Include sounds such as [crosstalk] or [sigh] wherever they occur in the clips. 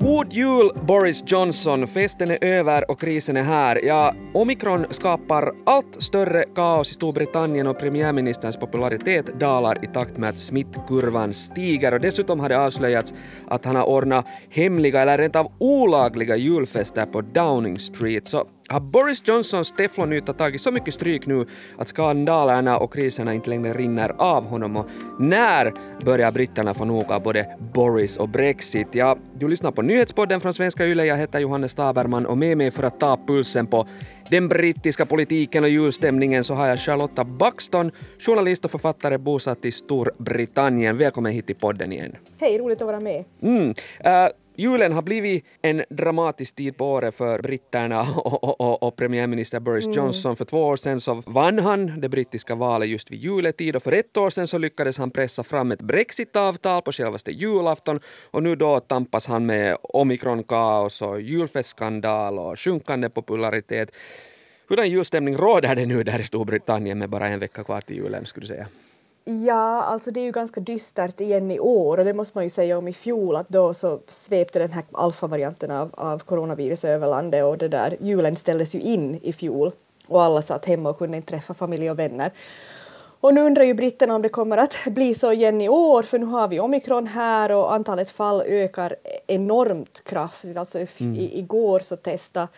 God jul Boris Johnson! Festen är över och krisen är här. Ja, omikron skapar allt större kaos i Storbritannien och premiärministerns popularitet dalar i takt med att smittkurvan stiger och dessutom har det avslöjats att han har ordnat hemliga eller rent av olagliga julfester på Downing Street. Så har Boris Johnsons teflonyta tagit så mycket stryk nu att skandalerna och kriserna inte längre rinner av honom och när börjar britterna få nog av både Boris och Brexit? Ja, du lyssnar på nyhetspodden från Svenska Yle. Jag heter Johannes Taberman och med mig för att ta pulsen på den brittiska politiken och julstämningen så har jag Charlotta Buxton, journalist och författare bosatt i Storbritannien. Välkommen hit till podden igen. Hej, roligt att vara med. Mm. Uh, Julen har blivit en dramatisk tid på året för britterna [laughs] och, och, och, och premiärminister Boris mm. Johnson. För två år sedan så vann han det brittiska valet just vid juletid och för ett år sedan så lyckades han pressa fram ett brexitavtal på självaste julafton och nu då tampas han med omikronkaos och julfestskandal och sjunkande popularitet. Hurdan julstämning råder det nu där i Storbritannien med bara en vecka kvar till julen skulle du säga? Ja, alltså det är ju ganska dystert igen i år och det måste man ju säga om i fjol att då så svepte den här alfavarianten av, av coronavirus över landet och det där julen ställdes ju in i fjol och alla satt hemma och kunde inte träffa familj och vänner. Och nu undrar ju britterna om det kommer att [laughs] bli så igen i år för nu har vi omikron här och antalet fall ökar enormt kraftigt. Alltså mm. i, igår så testade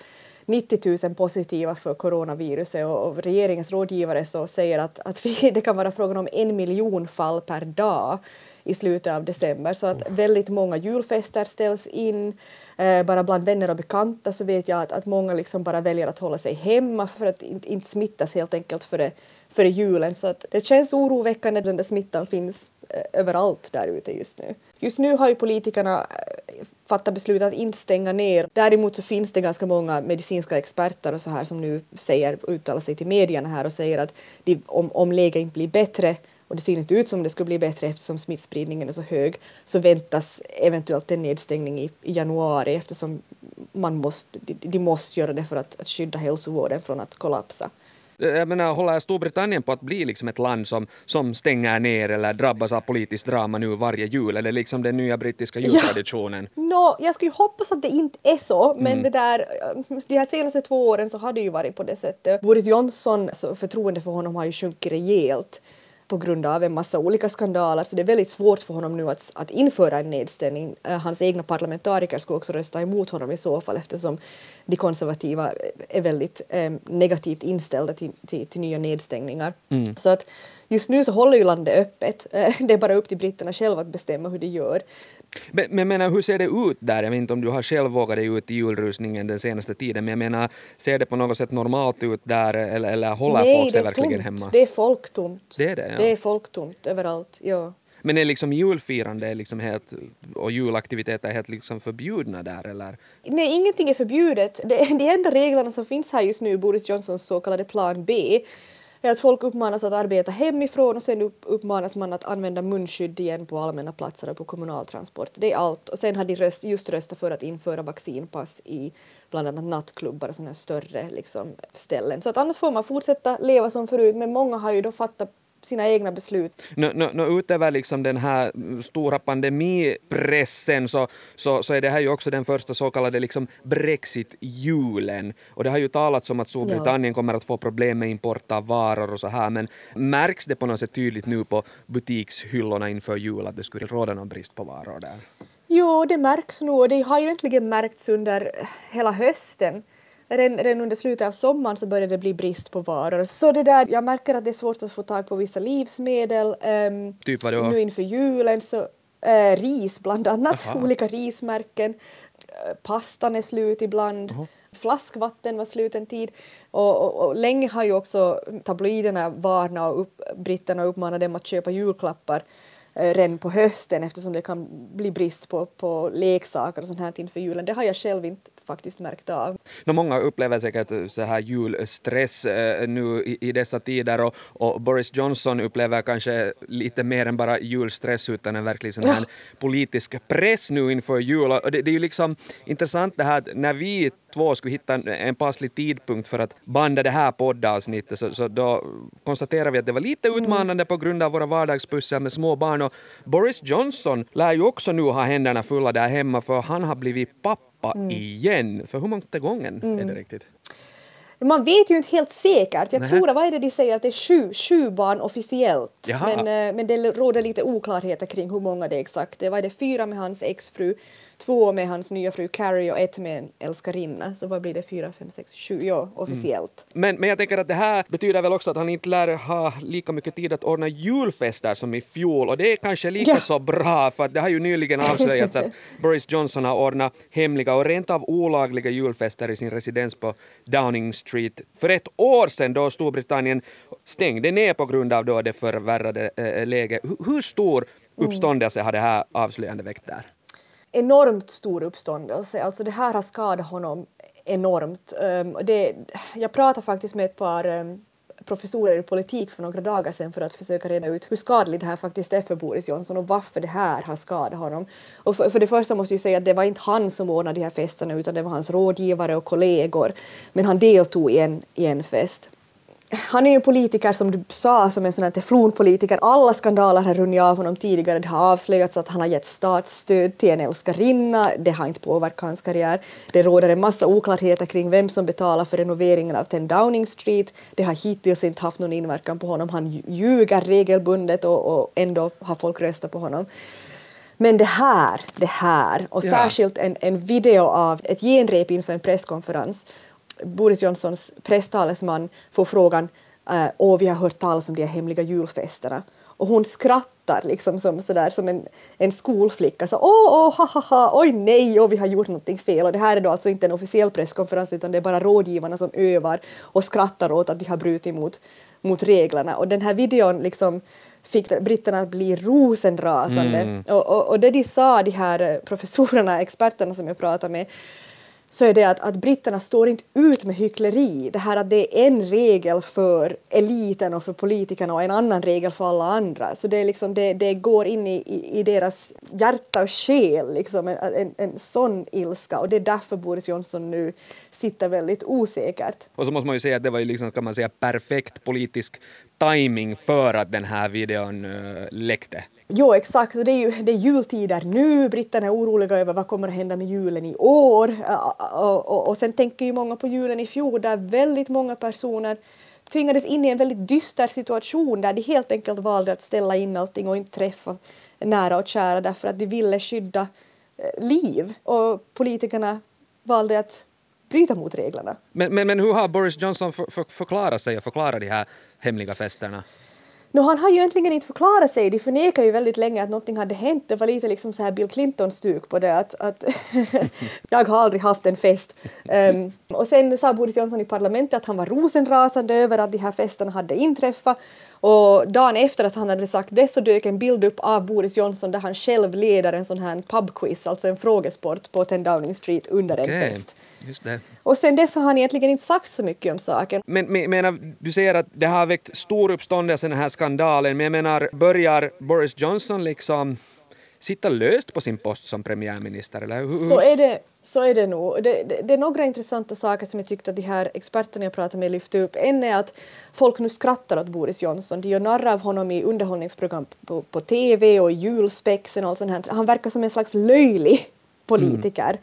90 000 positiva för coronaviruset och, och regeringens rådgivare så säger att, att vi, [laughs] det kan vara frågan om en miljon fall per dag i slutet av december så att väldigt många julfester ställs in. Eh, bara bland vänner och bekanta så vet jag att, att många liksom bara väljer att hålla sig hemma för att inte, inte smittas helt enkelt före, före julen så att det känns oroväckande den där smittan finns eh, överallt där ute just nu. Just nu har ju politikerna eh, fatta beslut att inte stänga ner. Däremot så finns det ganska många medicinska experter och så här som nu säger, uttalar sig till medierna här och säger att de, om, om läget inte blir bättre och det ser inte ut som det skulle bli bättre eftersom smittspridningen är så hög så väntas eventuellt en nedstängning i, i januari eftersom man måste, de, de måste göra det för att, att skydda hälsovården från att kollapsa. Jag menar, håller Storbritannien på att bli liksom ett land som, som stänger ner eller drabbas av politiskt drama nu varje jul? Eller liksom den nya brittiska jultraditionen? Ja. No, jag skulle ju hoppas att det inte är så, men mm. det där, de här senaste två åren så har det ju varit på det sättet. Boris Johnson, så förtroende för honom har ju sjunkit rejält på grund av en massa olika skandaler så det är väldigt svårt för honom nu att, att införa en nedstängning. Eh, hans egna parlamentariker skulle också rösta emot honom i så fall eftersom de konservativa är väldigt eh, negativt inställda till, till, till nya nedstängningar. Mm. Så att just nu så håller ju landet öppet. Eh, det är bara upp till britterna själva att bestämma hur de gör. Men, men menar, hur ser det ut där? Jag vet inte om du har själv vågat dig ut i julrusningen den senaste tiden, men jag menar, ser det på något sätt normalt ut där eller, eller håller Nej, folk sig verkligen tomt. hemma? det är folktomt. Det är det, ja. Det är folktomt överallt, ja. Men är liksom julfirande liksom helt, och julaktiviteter helt liksom förbjudna där eller? Nej, ingenting är förbjudet. Det, de enda reglerna som finns här just nu, Boris Johnsons så kallade plan B, är att folk uppmanas att arbeta hemifrån och sen uppmanas man att använda munskydd igen på allmänna platser och på kommunaltransport. Det är allt. Och sen har de röst, just röstat för att införa vaccinpass i bland annat nattklubbar och sådana större liksom, ställen. Så att annars får man fortsätta leva som förut men många har ju då fattat sina egna beslut. No, no, no, utöver liksom den här stora pandemipressen så, så, så är det här ju också den första så kallade liksom Brexit-julen. Och det har ju talats om att Storbritannien ja. kommer att få problem med import av varor och så här men märks det på något sätt tydligt nu på butikshyllorna inför jul att det skulle råda någon brist på varor där? Jo, det märks nog och det har ju egentligen märkts under hela hösten redan, under slutet av sommaren så började det bli brist på varor. Så det där, jag märker att det är svårt att få tag på vissa livsmedel. Um, typ vadå? Nu inför julen så uh, ris bland annat, Aha. [laughs] olika rismärken. Uh, pastan är slut ibland. -huh. Flaskvatten var slut en tid och, och, och, länge har ju också tabloiderna varnat och upp, britterna uppmanat dem att köpa julklappar Eh, redan på hösten eftersom det kan bli brist på, på leksaker och sånt här inför julen. Det har jag själv inte faktiskt märkt av. No, många upplever säkert så här julstress eh, nu i, i, dessa tider och, och, Boris Johnson upplever kanske lite mer än bara julstress utan en verklig sån här politisk press nu inför jul. Och det, det är ju liksom intressant det här att när vi två skulle hitta en, en passlig tidpunkt för att banda det här poddavsnittet så, så då konstaterar vi att det var lite Mm. utmanande på grund av våra vardagspussel med små barn och Boris Johnson lär ju också nu ha händerna fulla där hemma för han har blivit pappa Mm. igen. För hur många gången är det riktigt? Man vet ju inte helt säkert. Jag Nähä. tror, vad är det de säger, att det är sju, sju barn officiellt. Jaha. Men, eh, men det råder lite oklarheter kring hur många det är exakt. Det var det fyra med hans exfru, två med hans nya fru Carrie och ett med en älskarinna. Så vad blir det? Fyra, fem, sex, sju? Ja, officiellt. Men, men jag tänker att det här betyder väl också att han inte lär ha lika mycket tid att ordna julfester som i fjol och det är kanske lika Ja. så bra för att det har ju nyligen avslöjats att [laughs] Boris Johnson har ordnat hemliga och rent av olagliga julfester i sin residens på Downing Street för ett år sedan då Storbritannien stängde ner på grund av då det förvärrade äh, läget. Hur, hur stor uppståndelse har det här avslöjandet väckt där? Enormt stor uppståndelse. Alltså det här har skadat honom enormt. Ehm, det, jag pratade faktiskt med ett par ehm, professorer i politik för några dagar sedan för att försöka reda ut hur skadligt det här faktiskt är för Boris Johnson och varför det här har skadat honom. Och för, för det första måste jag säga att det var inte han som ordnade de här festerna utan det var hans rådgivare och kollegor. Men han deltog i en, i en fest. Han är ju en politiker som du sa, som en sån här teflonpolitiker. Alla skandaler har runnit av honom tidigare. Det har avslöjats att han har gett statsstöd till en älskarinna. Det har inte påverkat hans karriär. Det råder en massa oklarheter kring vem som betalar för renoveringen av 10 Downing Street. Det har hittills inte haft någon inverkan på honom. Han ljuger regelbundet och, och ändå har folk röstat på honom. Men det här, det här, och särskilt en, en video av ett genrep inför en presskonferens. Boris Johnsons presstalesman får frågan eh, Åh, vi har hört talas om de här hemliga julfesterna. Och hon skrattar liksom som, sådär, som en, en skolflicka. Så, åh, åh, ha, ha, ha, oj nej, åh, vi har gjort någonting fel. Och det här är då alltså inte en officiell presskonferens utan det är bara rådgivarna som övar och skrattar åt att de har brutit mot, mot reglerna. Och den här videon liksom fick britterna att bli rosenrasande. Och, och, och det de sa, de här professorerna, experterna som jag pratade med, så är det att, att britterna står inte ut med hyckleri. Det här att det är en regel för eliten och för politikerna och en annan regel för alla andra. Så det, är liksom, det, det går in i, i, i deras hjärta och själ, liksom, en, en, en sån ilska. Och det är därför Boris Johnson nu sitter väldigt osäkert. Och så måste man ju säga att det var ju liksom, kan man säga, perfekt politisk timing för att den här videon uh, läckte. Jo, exakt. Så det, är ju, det är jultider nu. Britterna är oroliga över vad kommer att hända med julen i år. Eh, eh, och, och, och sen tänker ju många på julen i fjol där väldigt många personer tvingades in i en väldigt dyster situation där de helt enkelt valde att ställa in allting och inte träffa nära och kära därför att de ville skydda liv. Och politikerna valde att bryta mot reglerna. Men, men, men hur har Boris Johnson för, för, förklarat sig och förklarat de här hemliga festerna? No, han har ju egentligen inte förklarat sig. De förnekar ju väldigt länge att någonting hade hänt. Det var lite liksom så här Bill Clinton-stuk på det att, att [laughs] jag har aldrig haft en fest. Um, och sen sa Boris Johnson i parlamentet att han var rosenrasande över att de här festerna hade inträffat. Och dagen efter att han hade sagt det så dök en bild upp av Boris Johnson där han själv leder en sån här pubquiz, alltså en frågesport på 10 Downing Street under en Okej, fest. just det. Och sen dess har han egentligen inte sagt så mycket om saken. Men, men menar, du säger att det har väckt stor uppståndelse den här skandalen, men jag menar, börjar Boris Johnson liksom sitta löst på sin post som premiärminister? Eller hur? Så är det, så är det nog. Det, det, det är några intressanta saker som jag tyckte att de här experterna jag pratade med lyfte upp. En är att folk nu skrattar åt Boris Johnson. De gör narr av honom i underhållningsprogram på, på TV och julspexen och allt sånt här. Han verkar som en slags löjlig politiker.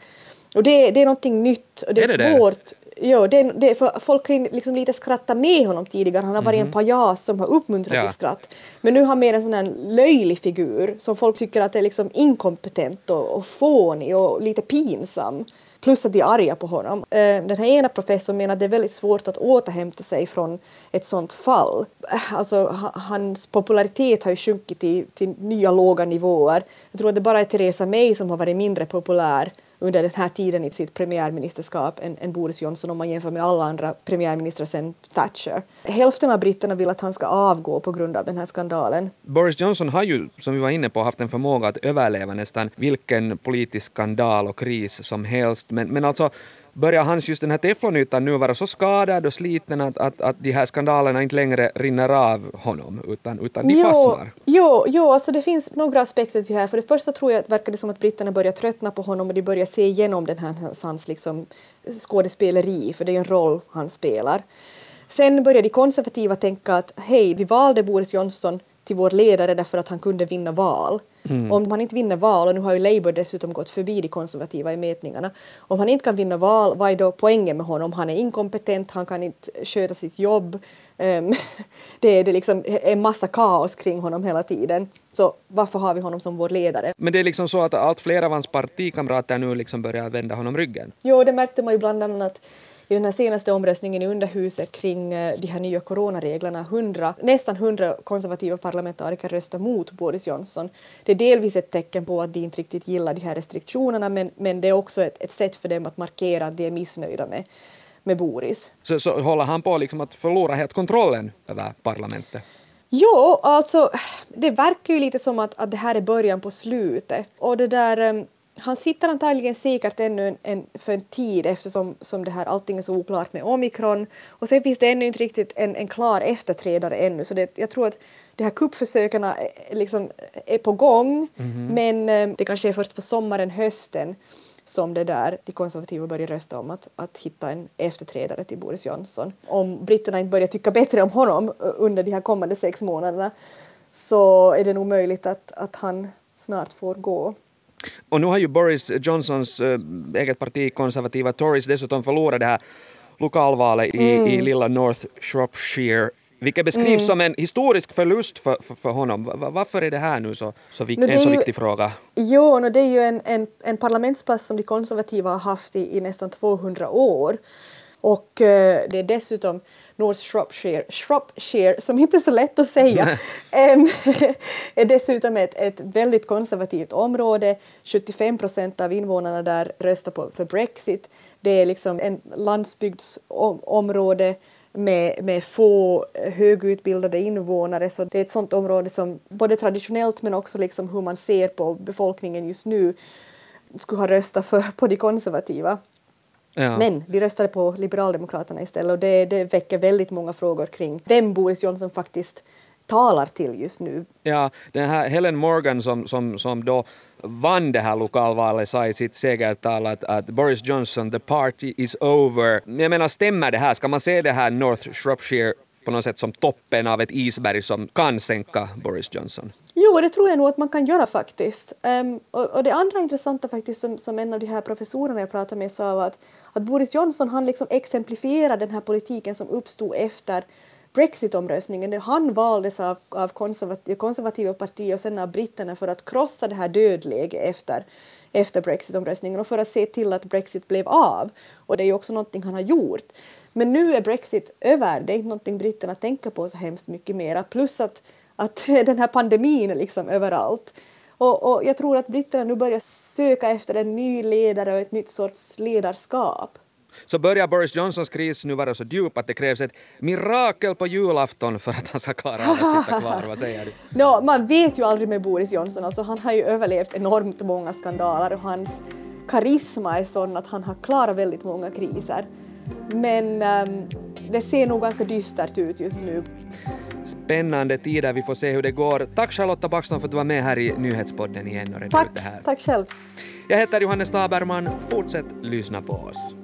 Och det, det är någonting nytt och det är, Är det svårt. Det, är- det, är för folk kan ju liksom lite skratta med honom tidigare. Han har varit en pajas som har uppmuntrat Ja. till skratt. Men nu har han mer en sån här löjlig figur som folk tycker att är liksom inkompetent och, och fånig och lite pinsam. Plus att de är arga på honom. Eh, Den här ena professorn menar att det är väldigt svårt att återhämta sig från ett sånt fall. Eh, Alltså ha- hans popularitet har ju sjunkit till, till nya låga nivåer. Jag tror att det bara är Theresa May som har varit mindre populär under den här tiden i sitt premiärministerskap än, än Boris Johnson om man jämför med alla andra premiärministrar sedan Thatcher. Hälften av britterna vill att han ska avgå på grund av den här skandalen. Boris Johnson har ju, som vi var inne på, haft en förmåga att överleva nästan vilken politisk skandal och kris som helst. Men, men alltså, börjar hans just den här teflonytan nu vara så skadad och sliten att, att, att de här skandalerna inte längre rinner av honom utan, utan de jo, fastnar? Jo, jo, alltså det finns några aspekter till det här. För det första tror jag att verkar det som att britterna börjar tröttna på honom och de börjar se igenom den här, hans liksom, skådespeleri, för det är en roll han spelar. Sen börjar de konservativa tänka att hej, vi valde Boris Johnson till vår ledare därför att han kunde vinna val. Mm. Om man inte vinner val, och nu har ju Labour dessutom gått förbi de konservativa i mätningarna, om han inte kan vinna val, vad är då poängen med honom? Han är inkompetent, han kan inte sköta sitt jobb. Um, [laughs] det är det liksom en massa kaos kring honom hela tiden. Så varför har vi honom som vår ledare? Men det är liksom så att allt fler av hans partikamrater nu liksom börjar vända honom ryggen? Jo, det märkte man ju bland annat i den här senaste omröstningen i underhuset kring eh, de här nya coronareglerna, 100, nästan 100 konservativa parlamentariker röstar mot Boris Johnson. Det är delvis ett tecken på att de inte riktigt gillar de här restriktionerna men, men det är också ett, ett sätt för dem att markera att de är missnöjda med, med Boris. Så, så håller han på liksom att förlora helt kontrollen över parlamentet? Jo, alltså det verkar ju lite som att, att det här är början på slutet. Och det där ehm, han sitter antagligen säkert ännu en, en, för en tid eftersom som det här allting är så oklart med omikron. Och sen finns det ännu inte riktigt en, en klar efterträdare ännu så det, jag tror att de här kuppförsöken liksom är på gång mm -hmm. men eh, det kanske är först på sommaren, hösten som det där de konservativa börjar rösta om att, att hitta en efterträdare till Boris Johnson. Om britterna inte börjar tycka bättre om honom under de här kommande sex månaderna så är det nog möjligt att, att han snart får gå. Och nu har ju Boris Johnsons äh, eget parti, konservativa Tories, dessutom förlorat det här lokalvalet i, mm. i lilla North Shropshire vilket beskrivs mm. som en historisk förlust för, för, för honom. Varför är det här nu så, så vik, no, en så ju, viktig fråga? Jo, no, det är ju en, en, en parlamentsplats som de konservativa har haft i, i nästan 200 år. Och uh, det är dessutom North Shropshire, Shropshire som inte är så lätt att säga, [laughs] är dessutom ett, ett väldigt konservativt område. 75 procent av invånarna där röstar på, för Brexit. Det är liksom en landsbygdsområde med, med få högutbildade invånare. Så det är ett sådant område som både traditionellt men också liksom hur man ser på befolkningen just nu skulle ha röstat för, på de konservativa. Ja. Men vi röstade på Liberaldemokraterna istället och det, det väcker väldigt många frågor kring vem Boris Johnson faktiskt talar till just nu. Ja, den här Helen Morgan som, som, som då vann det här lokalvalet sa i sitt segertal att, att Boris Johnson, the party is over. Jag menar, stämmer det här? Ska man se det här North Shropshire på något sätt som toppen av ett isberg som kan sänka Boris Johnson? Jo, det tror jag nog att man kan göra faktiskt. Um, och, och, det andra intressanta faktiskt som, som en av de här professorerna jag pratade med sa var att, att Boris Johnson han liksom exemplifierar den här politiken som uppstod efter Brexit-omröstningen. Han valdes av, av konservativa, konservativa partier och sen av britterna för att krossa det här dödläget efter, efter Brexitomröstningen och för att se till att Brexit blev av. Och det är ju också någonting han har gjort. Men nu är Brexit över, det är inte någonting britterna tänker på så hemskt mycket mera. Plus att, att [laughs] den här pandemin är liksom överallt. Och, och jag tror att britterna nu börjar söka efter en ny ledare och ett nytt sorts ledarskap. Så börjar Boris Johnsons kris nu vara så djup att det krävs ett mirakel på julafton för att han ska klara av att sitta [laughs] kvar. Vad säger du? No, man vet ju aldrig med Boris Johnson, alltså han har ju överlevt enormt många skandaler och hans karisma är sån att han har klarat väldigt många kriser. Men um, det ser nog ganska dystert ut just nu. Spännande tider, vi får se hur det går. Tack Charlotta Baxton för att du var med här i nyhetspodden igen och ut det här. Tack själv. Jag heter Johannes Taberman, fortsätt lyssna på oss.